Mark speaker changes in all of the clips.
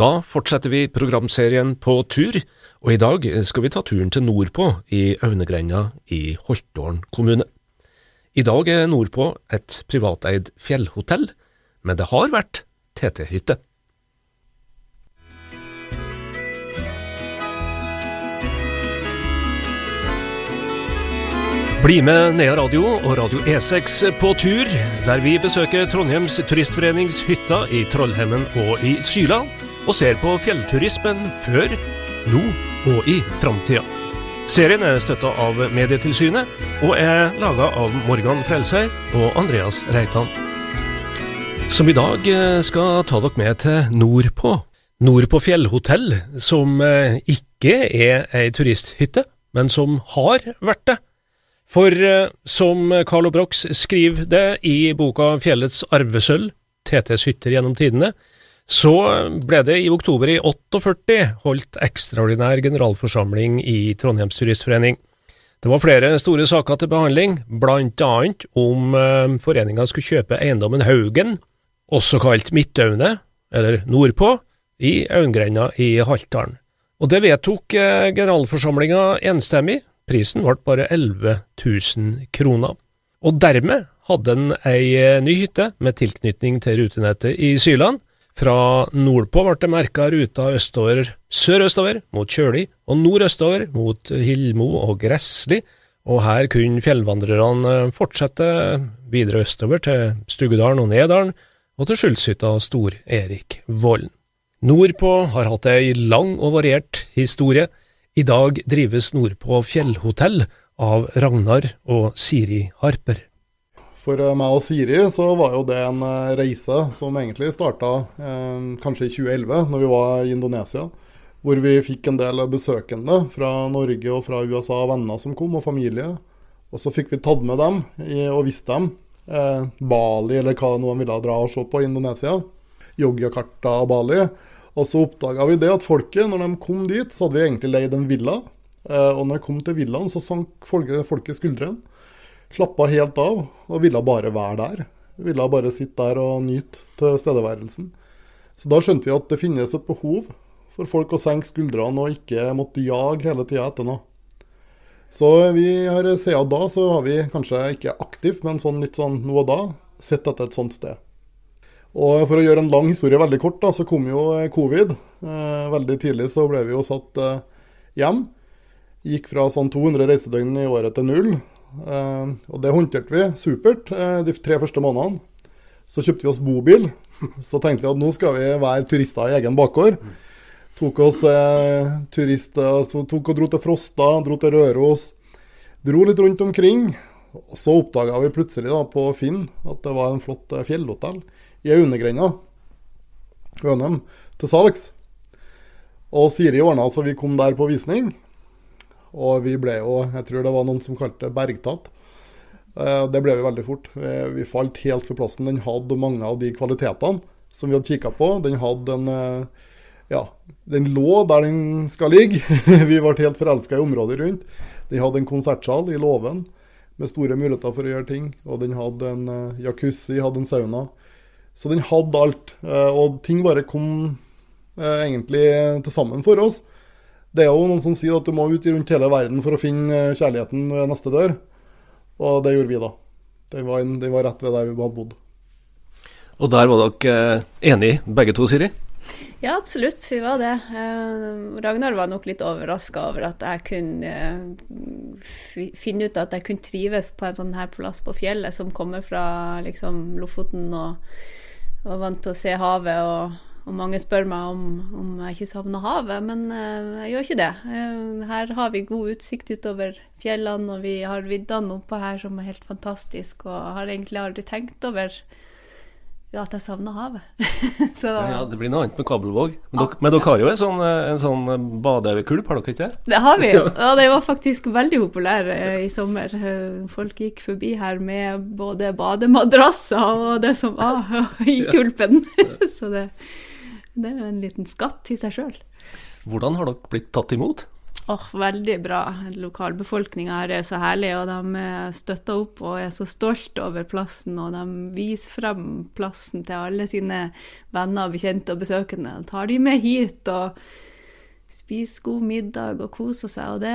Speaker 1: Da fortsetter vi programserien På tur, og i dag skal vi ta turen til nordpå i Aunegrenda i Holtålen kommune. I dag er nordpå et privateid fjellhotell, men det har vært TT-hytte. Bli med Nea Radio og Radio E6 på tur, der vi besøker Trondheims turistforenings hytter i Trollhemmen og i Syla, og ser på fjellturismen før, nå og i framtida. Serien er støtta av Medietilsynet, og er laga av Morgan Frelsøy og Andreas Reitan. Som i dag eh, skal ta dere med til nordpå. Nordpå fjellhotell, som eh, ikke er ei turisthytte, men som har vært det. For eh, som Carlo Brox skriver det i boka Fjellets arvesølv, TTs hytter gjennom tidene, så ble det i oktober i 48 holdt ekstraordinær generalforsamling i Trondheims Turistforening. Det var flere store saker til behandling, blant annet om eh, foreninga skulle kjøpe eiendommen Haugen, også kalt Midtaune, eller nordpå, i Aungrenda i Haltdalen. Og det vedtok eh, generalforsamlinga enstemmig, Prisen ble bare 11 000 kroner. Og dermed hadde en ei eh, ny hytte med tilknytning til rutenettet i Syland. Fra nordpå ble det merka ruta østover, sørøstover mot Kjøli, og nordøstover mot Hillmo og Gressli, og her kunne fjellvandrerne fortsette videre østover til Stugudalen og Nedalen, og til Skjulshytta Stor-Erik Vollen. Nordpå har hatt ei lang og variert historie. I dag drives nordpå fjellhotell av Ragnar og Siri Harper.
Speaker 2: For eh, meg og Siri så var jo det en eh, reise som egentlig starta eh, kanskje i 2011, når vi var i Indonesia. Hvor vi fikk en del besøkende fra Norge og fra USA, venner som kom, og familie. Og så fikk vi tatt med dem i, og vist dem eh, Bali, eller hva noen ville dra og se på i Indonesia. Yogyakarta og Bali. Og så oppdaga vi det at folket, når de kom dit, så hadde vi egentlig leid en villa. Eh, og når de kom til villaen, så sank folket, folket skuldrene. Slappa helt av og ville bare være der. Ville bare sitte der og nyte tilstedeværelsen. Så da skjønte vi at det finnes et behov for folk å senke skuldrene og ikke måtte jage hele tida etter noe. Så vi har siden da så har vi kanskje ikke aktivt, men sånn litt sånn nå og da sett etter et sånt sted. Og For å gjøre en lang historie veldig kort, da, så kom jo covid. Eh, veldig tidlig så ble vi jo satt eh, hjem. Gikk fra sånn 200 reisedøgn i året til null. Eh, og det håndterte vi supert eh, de tre første månedene. Så kjøpte vi oss bobil. Så tenkte vi at nå skal vi være turister i egen bakgård. Tok oss eh, turister, tok og dro til Frosta, dro til Røros. Dro litt rundt omkring. Og så oppdaga vi plutselig da på Finn at det var en flott eh, fjellhotell i Aunegrenda, Ønem, til salgs. Og Siri ordna så vi kom der på visning. Og vi ble jo, jeg tror det var noen som kalte det bergtatt. Eh, det ble vi veldig fort. Vi falt helt for plassen. Den hadde mange av de kvalitetene som vi hadde kikka på. Den hadde en eh, Ja, den lå der den skal ligge. vi ble helt forelska i området rundt. Den hadde en konsertsal i låven med store muligheter for å gjøre ting. Og den hadde en eh, jacuzzi, hadde en sauna. Så den hadde alt. Eh, og ting bare kom eh, egentlig til sammen for oss. Det er jo noen som sier at du må ut rundt hele verden for å finne eh, kjærligheten ved neste dør. Og det gjorde vi, da. Den var, den var rett ved der vi hadde bodd.
Speaker 1: Og der var dere enige, begge to, Siri?
Speaker 3: Ja, absolutt. Vi var det. Ragnar var nok litt overraska over at jeg kunne finne ut at jeg kunne trives på en sånn her plass på fjellet som kommer fra liksom Lofoten og var vant til å se havet, og, og mange spør meg om, om jeg ikke savner havet, men uh, jeg gjør ikke det. Uh, her har vi god utsikt utover fjellene, og vi har viddene oppå her som er helt fantastisk, og jeg har egentlig aldri tenkt over ja, at jeg savner havet.
Speaker 1: så, ja, det blir noe annet med Kabelvåg. Men, dere, men dere har jo en sånn, eh, en sånn eh, badekulp, har dere ikke det?
Speaker 3: Det har vi. Ja, det var faktisk veldig populær eh, i sommer. Folk gikk forbi her med både bademadrasser og det som var i kulpen. så det, det er jo en liten skatt i seg sjøl.
Speaker 1: Hvordan har dere blitt tatt imot?
Speaker 3: Oh, veldig bra. Lokalbefolkninga her er så herlig, og de støtter opp og er så stolte over plassen. Og de viser frem plassen til alle sine venner, bekjente og besøkende. De tar de med hit og spiser god middag og koser seg, og det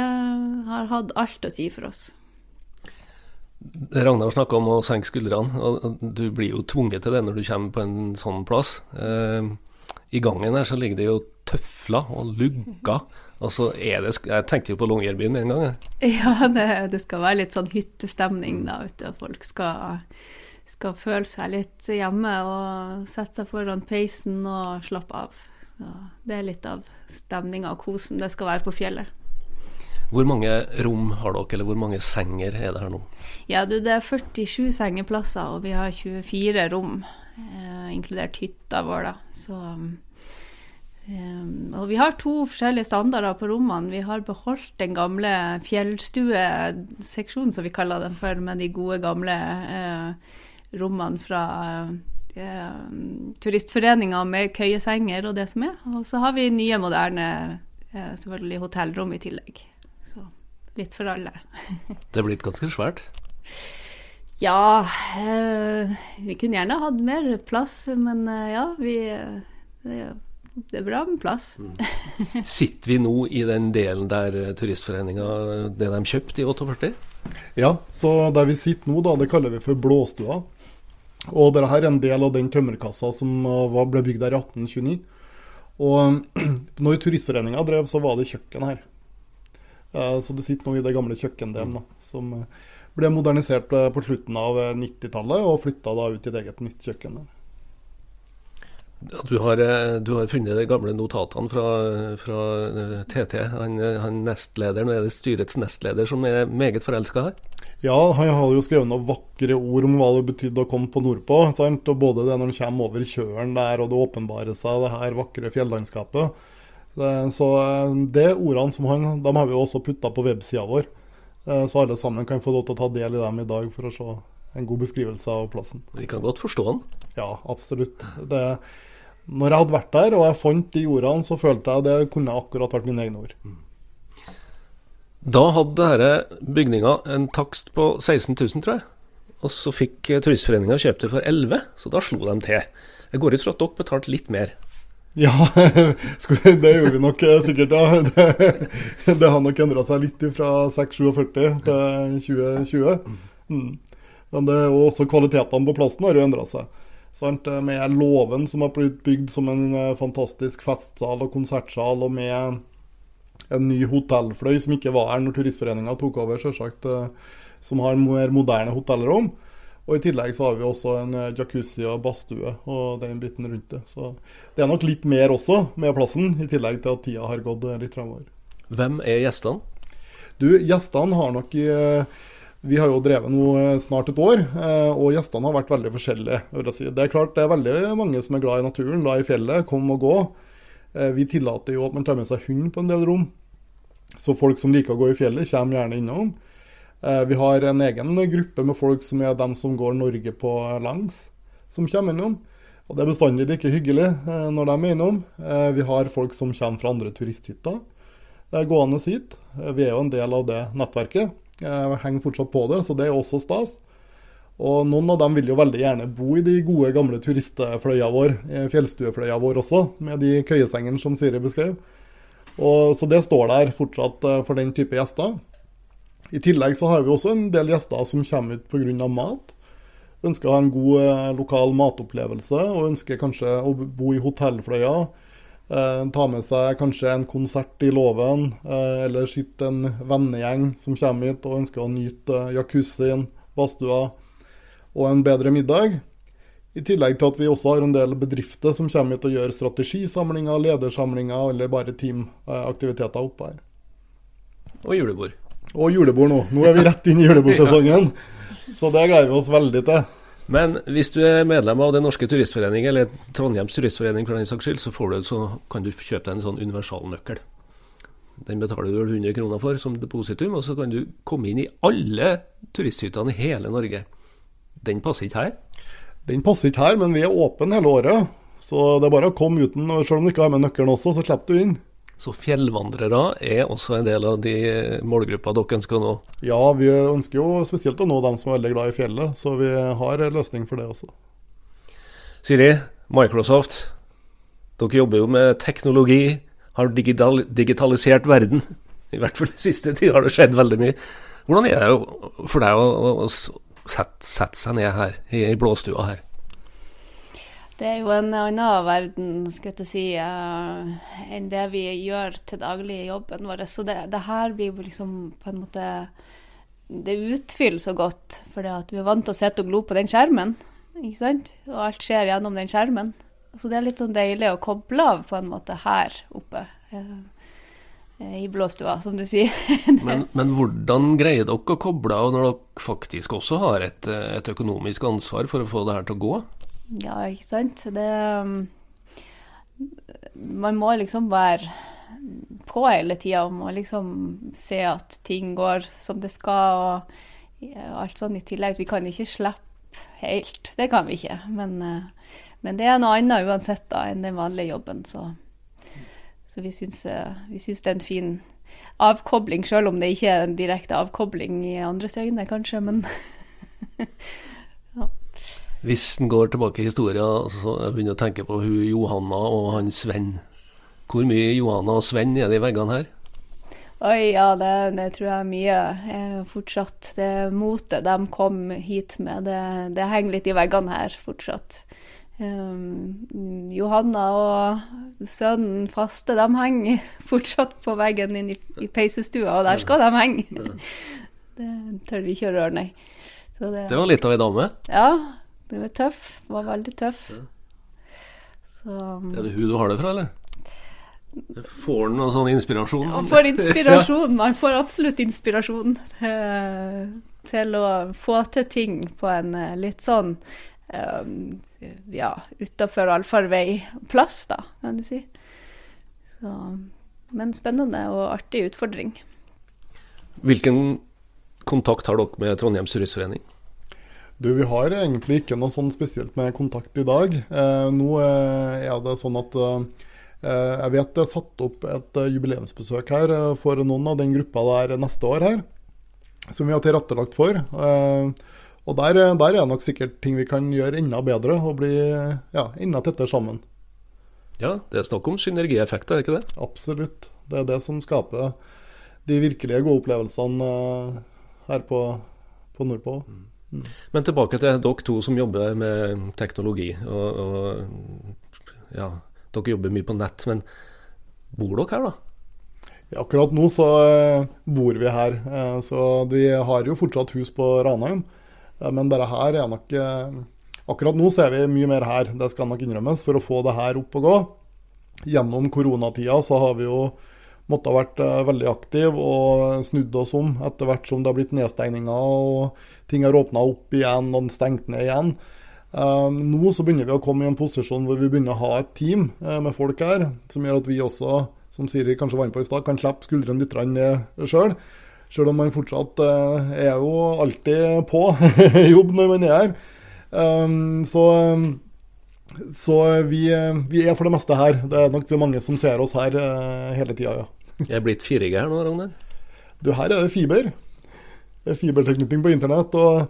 Speaker 3: har hatt alt å si for oss.
Speaker 1: Ragnar snakka om å senke skuldrene, og du blir jo tvunget til det når du kommer på en sånn plass. Eh, I gangen her så ligger det jo tøfler og lugger. Altså er det, Jeg tenkte jo på Longyearbyen med en gang.
Speaker 3: Ja, det, det, skal være litt sånn hyttestemning da, ute. Folk skal, skal, føle seg litt hjemme og sette seg foran peisen og slappe av. Så det er litt av stemninga og kosen det skal være på fjellet.
Speaker 1: Hvor mange rom har dere, eller hvor mange senger er det her nå?
Speaker 3: Ja, du, Det er 47 sengeplasser, og vi har 24 rom, inkludert hytta vår. da. Så, eh, og vi har to forskjellige standarder på rommene. Vi har beholdt den gamle fjellstueseksjonen, som vi kaller den for, med de gode, gamle eh, rommene fra eh, turistforeninga med køyesenger og det som er. Og så har vi nye, moderne eh, selvfølgelig hotellrom i tillegg. Så litt for alle.
Speaker 1: det er blitt ganske svært?
Speaker 3: Ja, øh, vi kunne gjerne hatt mer plass, men øh, ja, vi det, det, er bra med plass. Mm.
Speaker 1: Sitter vi nå i den delen der Turistforeninga det de kjøpte i 48?
Speaker 2: Ja, så der vi sitter nå, da, det kaller vi for Blåstua. Og dette her er en del av den tømmerkassa som ble bygd der i 1829. Og når Turistforeninga drev, så var det kjøkken her. Eh, så du sitter nå i det gamle kjøkkendelen, da, som eh, ble modernisert eh, på slutten av 90-tallet og flytta da ut i et eget nytt kjøkken.
Speaker 1: Du har, du har, funnet de gamle notatene fra, fra TT. Han, han nestlederen, er det styrets nestleder som er meget forelska her?
Speaker 2: Ja, han har jo skrevet noen vakre ord om hva det betydde å komme på nordpå. Sant? Og Både det når han kommer over kjølen der, og det åpenbarer seg det her vakre fjellandskapet. Så eh, det ordene som han, de har vi også putta på websida vår. Eh, så alle sammen kan få lov til å ta del i dem i dag for å se en god beskrivelse av plassen.
Speaker 1: Vi kan godt forstå den.
Speaker 2: Ja, absolutt. Det, når jeg hadde vært der og jeg fant de ordene, så følte jeg det kunne akkurat vært mine egne ord.
Speaker 1: Da hadde denne bygninga en takst på 16 000, tror jeg. Og så fikk Turistforeninga kjøpt det for 11, så da slo de til. Jeg går ut fra at dere betalte litt mer.
Speaker 2: Ja, det gjorde vi nok eh, sikkert, ja. Det, det har nok endra seg litt fra 647 til 2020. Mm. Men det, og også kvalitetene på plassen har jo endra seg. Sant? Med låven som har blitt bygd som en eh, fantastisk festsal og konsertsal, og med en ny hotellfløy som ikke var her når Turistforeninga tok over, selvsagt, eh, som har mer moderne hotellrom. Og I tillegg så har vi også en eh, jacuzzi og badstue og den biten rundt det. Så det er nok litt mer også med plassen, i tillegg til at tida har gått eh, litt fremover.
Speaker 1: Hvem er gjestene?
Speaker 2: Du, Gjestene har nok i eh, vi har jo drevet nå snart et år, og gjestene har vært veldig forskjellige. Si. Det er klart det er veldig mange som er glad i naturen, glad i fjellet, kom og gå. Vi tillater jo at man tar med seg hund på en del rom. Så folk som liker å gå i fjellet, kommer gjerne innom. Eh, vi har en egen gruppe med folk som er dem som går Norge på langs, som kommer innom. Og Det er bestandig like hyggelig eh, når de er innom. Eh, vi har folk som kommer fra andre turisthytter gående hit. Vi er jo en del av det nettverket. Vi henger fortsatt på det, så det er også stas. Og noen av dem vil jo veldig gjerne bo i de gode, gamle turistfløya vår, fjellstuefløya vår også, med de køyesengene som Siri beskrev. Og, så det står der fortsatt for den type gjester. I tillegg så har vi også en del gjester som kommer ut pga. mat. Ønsker å ha en god eh, lokal matopplevelse og ønsker kanskje å bo i hotellfløya. Eh, ta med seg kanskje en konsert i låven, eh, eller sitte en vennegjeng som kommer hit og ønsker å nyte jacuzzien, badstua og en bedre middag. I tillegg til at vi også har en del bedrifter som kommer hit og gjør strategisamlinger, ledersamlinger eller bare teamaktiviteter oppe her.
Speaker 1: Og julebord.
Speaker 2: Og julebord nå. Nå er vi rett inn i julebordsesongen. Så det gleder vi oss veldig til.
Speaker 1: Men hvis du er medlem av Den norske turistforening, eller Trondheims turistforening for den saks skyld, så, du, så kan du kjøpe deg en sånn universalnøkkel. Den betaler du vel 100 kroner for som depositum, og så kan du komme inn i alle turisthyttene i hele Norge. Den passer ikke her?
Speaker 2: Den passer ikke her, men vi er åpne hele året. Så det er bare å komme uten. og Selv om du ikke har med nøkkelen også, så slipper du inn.
Speaker 1: Så fjellvandrere er også en del av de målgruppa dere ønsker å nå?
Speaker 2: Ja, vi ønsker jo spesielt å nå dem som er veldig glad i fjellet, så vi har en løsning for det også.
Speaker 1: Siri, Microsoft, dere jobber jo med teknologi, har digital digitalisert verden. I hvert fall den siste tida har det skjedd veldig mye. Hvordan er det for deg å, å, å sette, sette, seg ned her, i, i blåstua her?
Speaker 3: Det er jo en annen verden skal jeg si, uh, enn det vi gjør til daglig i jobben vår. Så det, det, her blir liksom på en måte Det utfyller så godt, for vi er vant til å sitte og glo på den skjermen. ikke sant? Og alt skjer gjennom den skjermen. Så det er litt sånn deilig å koble av på en måte her oppe. Uh, i blåstua, som du sier.
Speaker 1: men, men, hvordan greier dere å koble av når dere faktisk også har et, et økonomisk ansvar for å få det her til å gå?
Speaker 3: Ja, ikke sant. Det um, Man må liksom være på hele tida og må liksom se at ting går som det skal og alt sånn i tillegg. Vi kan ikke slippe helt. Det kan vi ikke. Men, uh, men det er noe annet uansett da enn den vanlige jobben, så, så vi syns, vi syns det er en fin avkobling, sjøl om det ikke er en direkte avkobling i andres øyne, kanskje. Men
Speaker 1: Hvis en går tilbake i historien så jeg begynner å tenke på hun Johanna og han Sven. Hvor mye Johanna og Sven er det i veggene her?
Speaker 3: Oi, ja, det, det tror jeg er mye. Eh, fortsatt. Det motet de kom hit med, det, det, henger litt i veggene her fortsatt. Um, Johanna og sønnen faste, de henger fortsatt på veggen inn i, i peisestua, og der skal de henge. Det tør vi ikke å røre, nei.
Speaker 1: Det, det var litt av ei dame?
Speaker 3: Ja, det var tøff. Var veldig tøff. Ja.
Speaker 1: Så, um, er det hun du har det fra, eller? Får han noe sånn inspirasjon?
Speaker 3: Man får inspirasjon. Man får absolutt inspirasjon eh, til å få til ting på en eh, litt sånn eh, ja, utafor allfarvei-plass, da, kan du si. Så, men spennende og artig utfordring.
Speaker 1: Hvilken kontakt har dere med Trondheims Turistforening?
Speaker 2: Du, vi har egentlig ikke noe sånn spesielt med kontakt i dag. Eh, nå eh, er det sånn at eh, jeg vet det er satt opp et eh, jubileumsbesøk her eh, for noen av den gruppa der neste år her, som vi har tilrettelagt for. Eh, og der, der, er det nok sikkert ting vi kan gjøre enda bedre og bli ja, enda tettere sammen.
Speaker 1: Ja, det er snakk om synergieffekter, er det ikke det?
Speaker 2: Absolutt. Det er det som skaper de virkelige gode opplevelsene her på, på nordpå. Mm.
Speaker 1: Men tilbake til dere to som jobber med teknologi. Og, og, ja, dere jobber mye på nett, men bor dere her, da?
Speaker 2: Ja, akkurat nå så uh, bor vi her. Uh, så vi har jo fortsatt hus på Ranheim. Uh, men dette her er nok Akkurat nå så er vi mye mer her, det skal nok innrømmes, for å få det her opp og gå. Gjennom koronatida så har vi jo måtte ha vært veldig aktiv og snudd oss om etter hvert som det har blitt nedstengninger og ting har åpna opp igjen og stengt ned igjen. Uh, nå så begynner vi å komme i en posisjon hvor vi begynner å ha et team uh, med folk her, som gjør at vi også, som Siri kanskje var inne på i stad, kan slippe skuldrene litt ned sjøl. Sjøl om man fortsatt er jo alltid på jobb når man er her. Så, så vi, vi, er for det meste her. Det er nok mange som ser oss her hele tida, ja.
Speaker 1: Jeg er blitt 4G her nå, Ragnar?
Speaker 2: Du, her er det fiber fibertilknytning på internett. og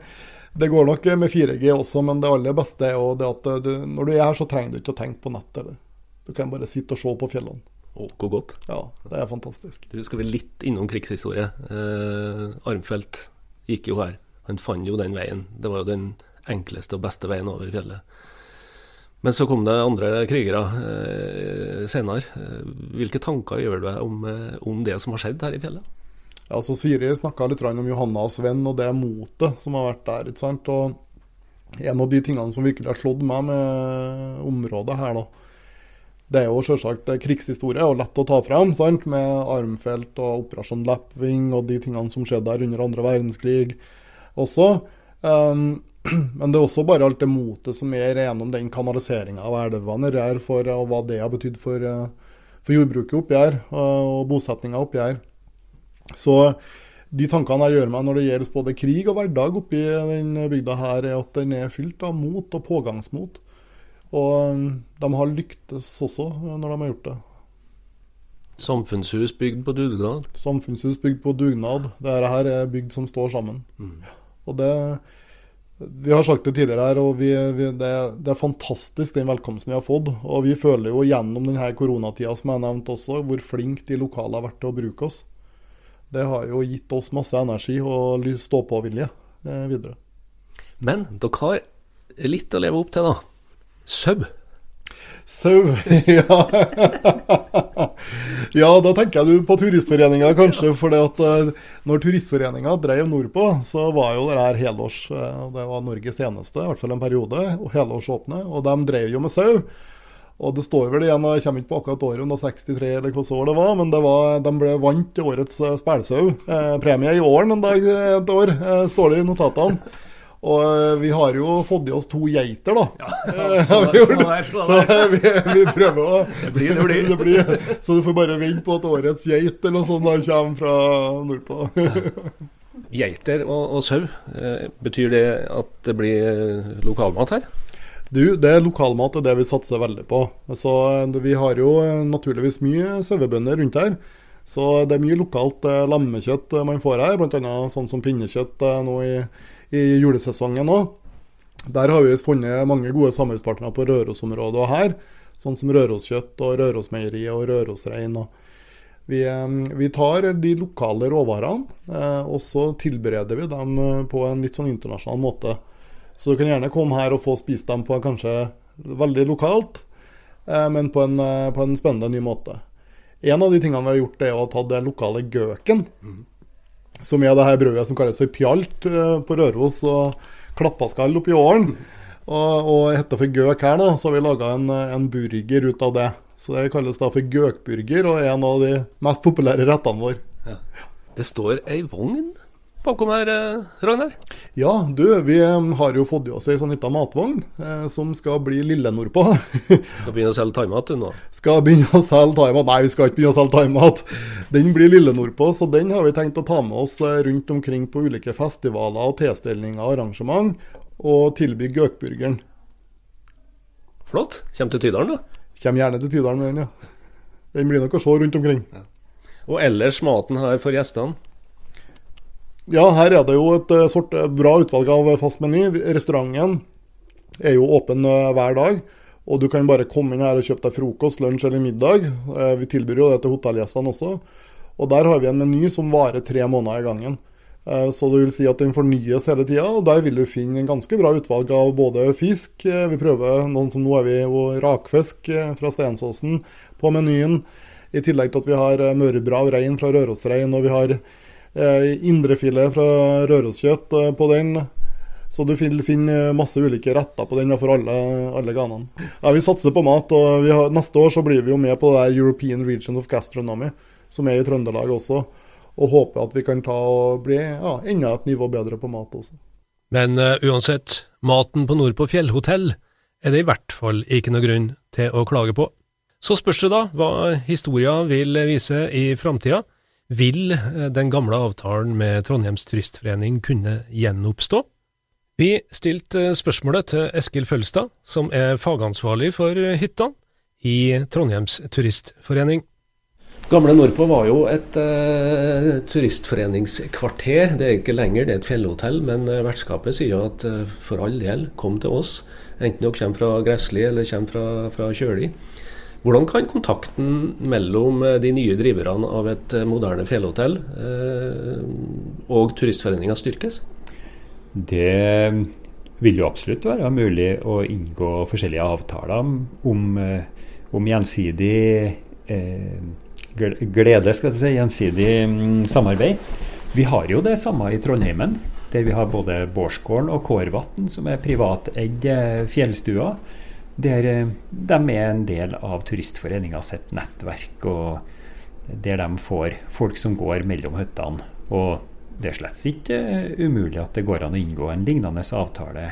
Speaker 2: Det går nok med 4G også, men det aller beste er jo det at du, når du er her, så trenger du ikke å tenke på nettet. Du kan bare sitte og se på fjellene.
Speaker 1: Å, hvor godt.
Speaker 2: Ja, det er fantastisk.
Speaker 1: Du skal vi litt innom krigshistorie. Eh, Armfelt gikk jo her. Han fant jo den veien. Det var jo den enkleste og beste veien over fjellet. Men så kom det andre krigere eh, senere. Eh, hvilke tanker gjør du deg om, eh, om det som har skjedd her i fjellet?
Speaker 2: Ja, så Siri snakka litt om Johanna og Sven og det motet som har vært der. ikke sant? Og En av de tingene som virkelig har slått meg med området her, da, det er jo selvsagt krigshistorie og lett å ta frem, sant? med armfelt og Operasjon Lapwing og de tingene som skjedde der under andre verdenskrig også. Um, men det er også bare alt det motet som er gjennom den kanaliseringa av elvene her, for, og hva det har betydd for, for jordbruket oppi her, og bosettinga oppi her. Så de tankene jeg gjør meg når det gjelder både krig og hverdag oppi den bygda her, er at den er fylt av mot og pågangsmot. Og um, de har lyktes også når de har gjort det.
Speaker 1: Samfunnshus bygd på dugnad?
Speaker 2: Samfunnshus bygd på dugnad. Dette her er bygd som står sammen. Mm. Og det Vi har sagt det tidligere her, og vi, vi, det, det, er fantastisk den velkomsten vi har fått. Og vi føler jo gjennom denne koronatida som jeg nevnte også, hvor flinke de lokale har vært til å bruke oss. Det har jo gitt oss masse energi og stå-på-vilje eh, videre.
Speaker 1: Men dere har litt å leve opp til, da. Sau.
Speaker 2: Sau, ja. ja, da tenker du på Turistforeninga, kanskje. For uh, når Turistforeninga drev nordpå, så var jo det her helårs. Uh, det var Norges eneste, i hvert fall en periode, helårsåpne. Og de drev jo med sau. Og det står vel igjen, jeg kommer ikke på akkurat året, om det var 63 eller hvilket år det var, men det var, de ble vant årets uh, spælsau. Eh, premie i åren en dag, et år, eh, står det i notatene. Og eh, vi har jo fått i oss to geiter, da. Ja, ja, sånn der, sånn så vi, vi, prøver å
Speaker 1: Det blir, det blir.
Speaker 2: det blir. Så du får bare vente på at årets geit eller noe sånt da kommer fra nordpå. Ja.
Speaker 1: Geiter og, og sau, eh, betyr det at det blir eh, lokalmat her?
Speaker 2: Du, det er lokalmat og det vi satser veldig på. Så Vi har jo naturligvis mye sauebønder rundt her. Så det er mye lokalt lammekjøtt man får her, bl.a. sånn som pinnekjøtt nå i i julesesongen òg. Der har vi funnet mange gode samarbeidspartnere på Rørosområdet og her. Sånn som Røroskjøtt og Rørosmeieriet og Rørosrein. Vi, eh, vi, tar de lokale råvarene, eh, og så tilbereder vi dem eh, på en litt sånn internasjonal måte. Så du kan gjerne komme her og få spist dem på kanskje veldig lokalt, men på en, på en spennende ny måte. En av de tingene vi har gjort, er å ta den lokale gøken. Som er det her brødet som kalles for pjalt uh, på Røros, og klappaskall oppi åren. Og, og heter for gøk her, da, så har vi laga en, en, burger ut av det. Så det kalles da for gøkburger, og er en av de mest populære rettene våre. Ja.
Speaker 1: Det står ei vogn bakom her, eh, Ragnar?
Speaker 2: Ja, du, vi eh, har jo fått i oss ei sånn lita matvogn eh, som skal bli lille nordpå.
Speaker 1: skal begynne å selge thaimat nå?
Speaker 2: Skal begynne å selge thaimat. Nei, vi skal ikke begynne å selge thaimat. Den blir lille nordpå, så den har vi tenkt å ta med oss eh, rundt omkring på ulike festivaler og tilstelninger og arrangement, og tilby gøkburgeren.
Speaker 1: Flott. Kommer til Tydalen, da?
Speaker 2: Kjem gjerne til Tydalen med den, ja. Den blir nok å se rundt omkring. Ja.
Speaker 1: Og ellers maten her for gjestene?
Speaker 2: Ja, her er det jo et eh, sort, eh, bra utvalg av fast meny. Restauranten er jo åpen eh, hver dag. Og du kan bare komme inn her og kjøpe deg frokost, lunsj eller middag. Vi tilbyr jo det til hotellgjestene også. Og der har vi en meny som varer tre måneder i gangen. Så det vil si at den fornyes hele tida, og der vil du finne en ganske bra utvalg av både fisk Vi prøver noen som nå er vi jo rakfisk fra Stensåsen på menyen. I tillegg til at vi har mørbra av rein fra Rørosrein, og vi har Eh, indrefilet fra Røroskjøtt eh, på den. Så du finner masse ulike retter på den for alle, alle ganene. Ja, vi satser på mat, og har, neste år så blir vi jo med på det der European Region of Gastronomy, som er i Trøndelag også. Og håper at vi kan ta og bli ja, enda et nivå bedre på mat også.
Speaker 1: Men uh, uansett, maten på Nordpå fjellhotell er det i hvert fall ikke noe grunn til å klage på. Så spørs det da hva historia vil vise i framtida. Vil eh, den gamle avtalen med Trondheims Turistforening kunne gjenoppstå? Vi stilte spørsmålet til Eskil Følstad, som er fagansvarlig for hytta i Trondheims Turistforening. Gamle Nordpå var jo et uh, turistforeningskvarter. Det er ikke lenger, det er et fjellhotell. Men uh, vertskapet sier at for all del, kom til oss. Enten dere kommer fra Gressli eller fra, fra Kjøli. Hvordan kan kontakten mellom eh, de nye driverne av et eh, moderne fjellhotell eh, og Turistforeninga styrkes?
Speaker 4: Det vil jo absolutt være mulig å inngå forskjellige avtaler om, om gjensidig eh, glede, skal jeg si, gjensidig mm, samarbeid. Vi har jo det samme i Trondheimen, der vi har både Bårdsgården og Kårvatn, som er privateide fjellstuer der eh, de er en del av Turistforeninga sitt nettverk, og der de får folk som går mellom hyttene. Og det er slett ikke umulig at det går an å inngå en lignende avtale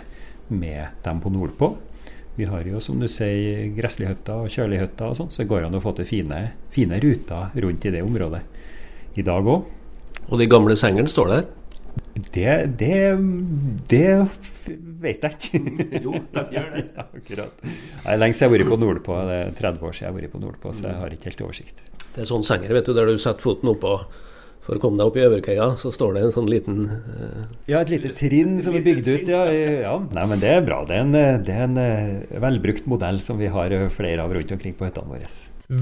Speaker 4: med dem på nordpå. Vi har jo, som du sier, gresslighytter og kjølighytter og sånn, så det går an å få til fine, fine ruter rundt i det området i dag òg.
Speaker 1: Og de gamle sengene står der?
Speaker 4: Det, det, det, vet jeg ikke.
Speaker 1: Jo, de gjør det.
Speaker 4: ja, akkurat. Nei, lenge siden jeg har vært på nordpå. Det er 30 år siden jeg har vært på nordpå, så jeg har ikke helt oversikt.
Speaker 1: Det er sånn senger, vet du, der du setter foten oppå for å komme deg opp i Øverkøya, så står det en sånn liten eh,
Speaker 4: Ja, et lite trinn som er bygd ut, ja. ja. Nei, men det er bra. Det er en, det er en eh, velbrukt modell som vi har eh, flere av rundt omkring på hyttene våre.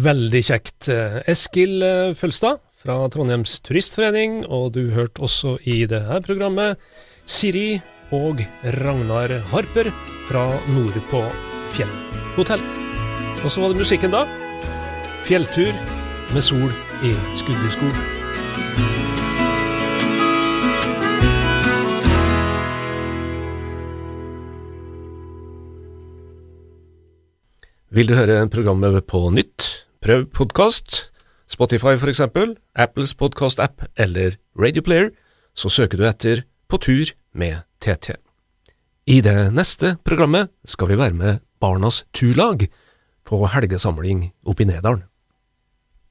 Speaker 1: Veldig kjekt. Eh, Eskil Følstad fra Trondheims Turistforening, og du hørte også i det her programmet Siri og Ragnar Harper fra Nordpå Fjell hotell. Og så var det musikken, da. Fjelltur med sol i Skuddeskog. Vil du høre programmet på nytt? Prøv podkast. Spotify eksempel, Apples podkast-app eller Radioplayer, så søker du etter På tur med TT. I det neste programmet skal vi være med Barnas Turlag på helgesamling oppe i Nedalen.